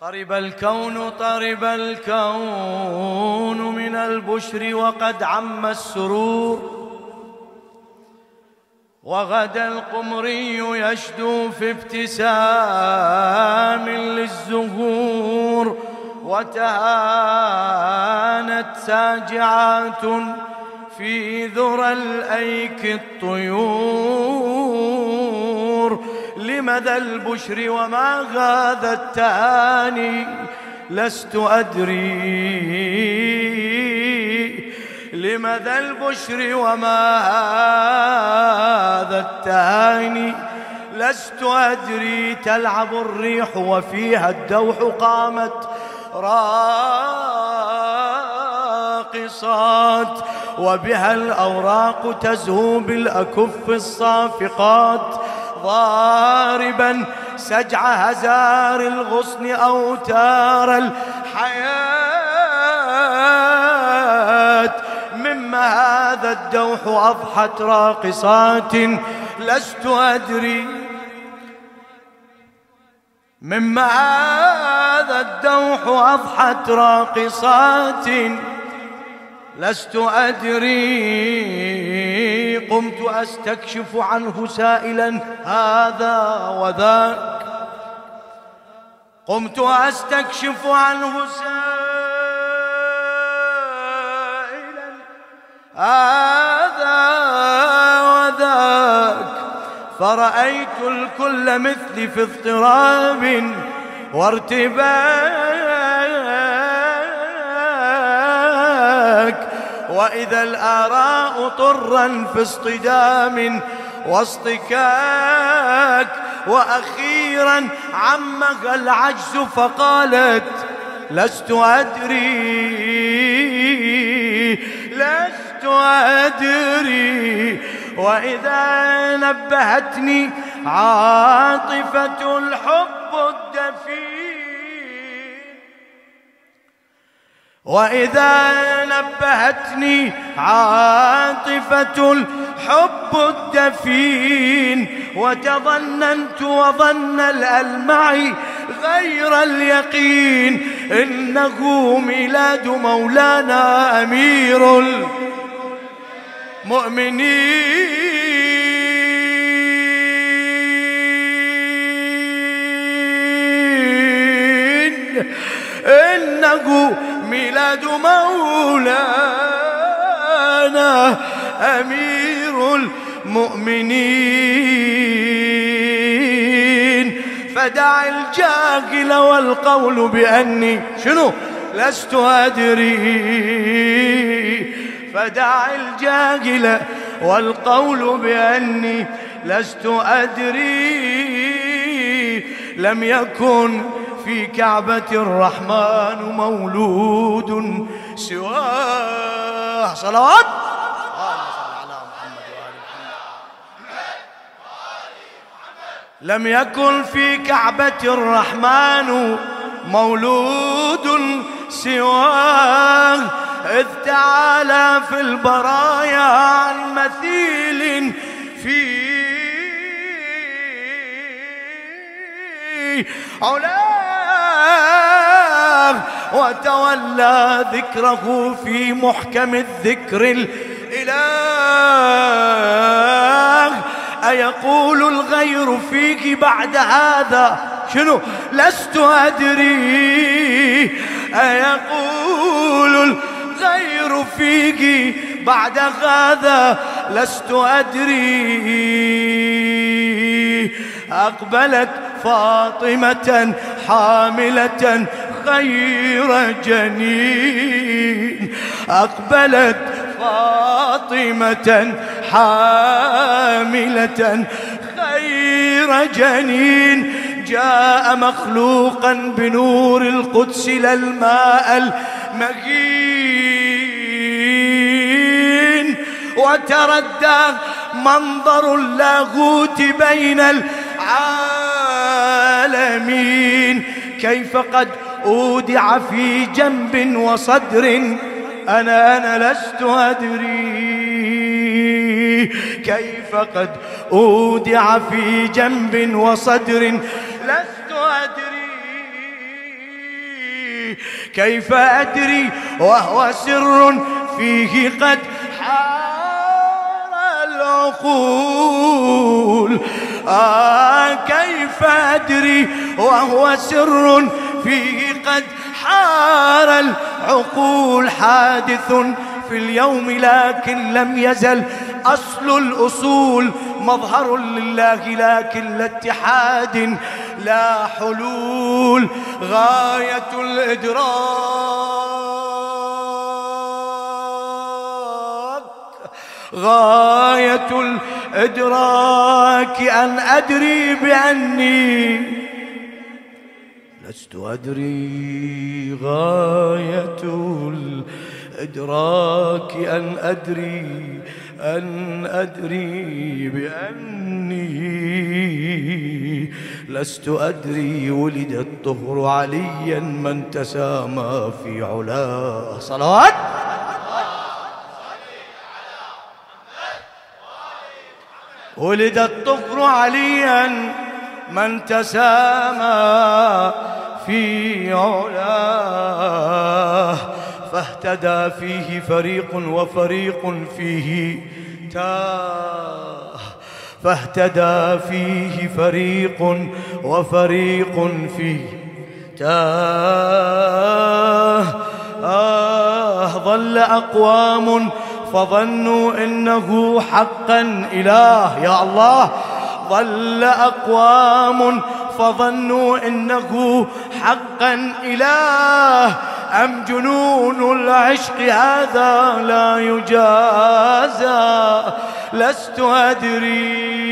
طرب الكون طرب الكون من البشر وقد عم السرور. وغدا القمري يشدو في ابتسام للزهور. وتهانت ساجعات في ذرى الأيك الطيور. لمدى البشر وما هذا التاني؟ لست أدري. لمدى البشر وما هذا التاني؟ لست أدري. تلعب الريح وفيها الدوح قامت راقصات وبها الأوراق تزهو بالأكف الصافقات. ضاربا سجع هزار الغصن أوتار الحياة. مما هذا الدوح أضحت راقصات. لست أدري مما هذا الدوح أضحت راقصات. لست أدري قمت أستكشف عنه سائلا هذا وذاك. قمت أستكشف عنه سائلا هذا وذاك. فرأيت الكل مثلي في اضطراب وارتباك. وإذا الآراء طرا في اصطدام واصطكاك وأخيرا عمها العجز فقالت لست أدري لست أدري. وإذا نبهتني عاطفة الحب الدفين وإذا نبهتني عاطفة الحب الدفين وتظننت وظن الألمع غير اليقين إنه ميلاد مولانا أمير المؤمنين إنه ميلاد مولانا أمير المؤمنين. فدع الجاهل والقول بأني شنو؟ لست أدري. فدع الجاهل والقول بأني لست أدري. لم يكن في كعبة الرحمن مولود سواه. صلوات. لم يكن في كعبة الرحمن مولود سواه. إذ تعالى في البرايا عن مثيل في علاه وتولى ذكره في محكم الذكر الإله. أيقول الغير فيك بعد هذا؟ شنو؟ لست أدري. أيقول الغير فيك بعد هذا؟ لست أدري. أقبلت فاطمة حاملة خير جنين. أقبلت فاطمة حاملة خير جنين. جاء مخلوقا بنور القدس للماء المهين. وتردى منظر اللاهوت بين العالمين. كيف قد أودع في جنب وصدر. أنا أنا لست أدري كيف قد أودع في جنب وصدر. لست أدري كيف أدري وهو سر فيه قد حار العقول. آه كيف أدري وهو سر فيه قد حار العقول حادث في اليوم لكن لم يزل أصل الأصول مظهر لله لكن لا اتحاد لا حلول غاية الإدراك غاية الإدراك أن أدري بأني لست أدري غاية الإدراك أن أدري أن أدري بأني لست أدري ولد الطهر عليا من تسامى في علاه. صلوات! ولد الطفر عليا من تسامى في علاه فاهتدى فيه فريق وفريق فيه تاه فاهتدى فيه فريق وفريق فيه تاه آه ظل أقوام فظنوا إنه حقا إله يا الله. ظل أقوام فظنوا إنه حقا إله. أم جنون العشق هذا لا يجازى؟ لست أدري.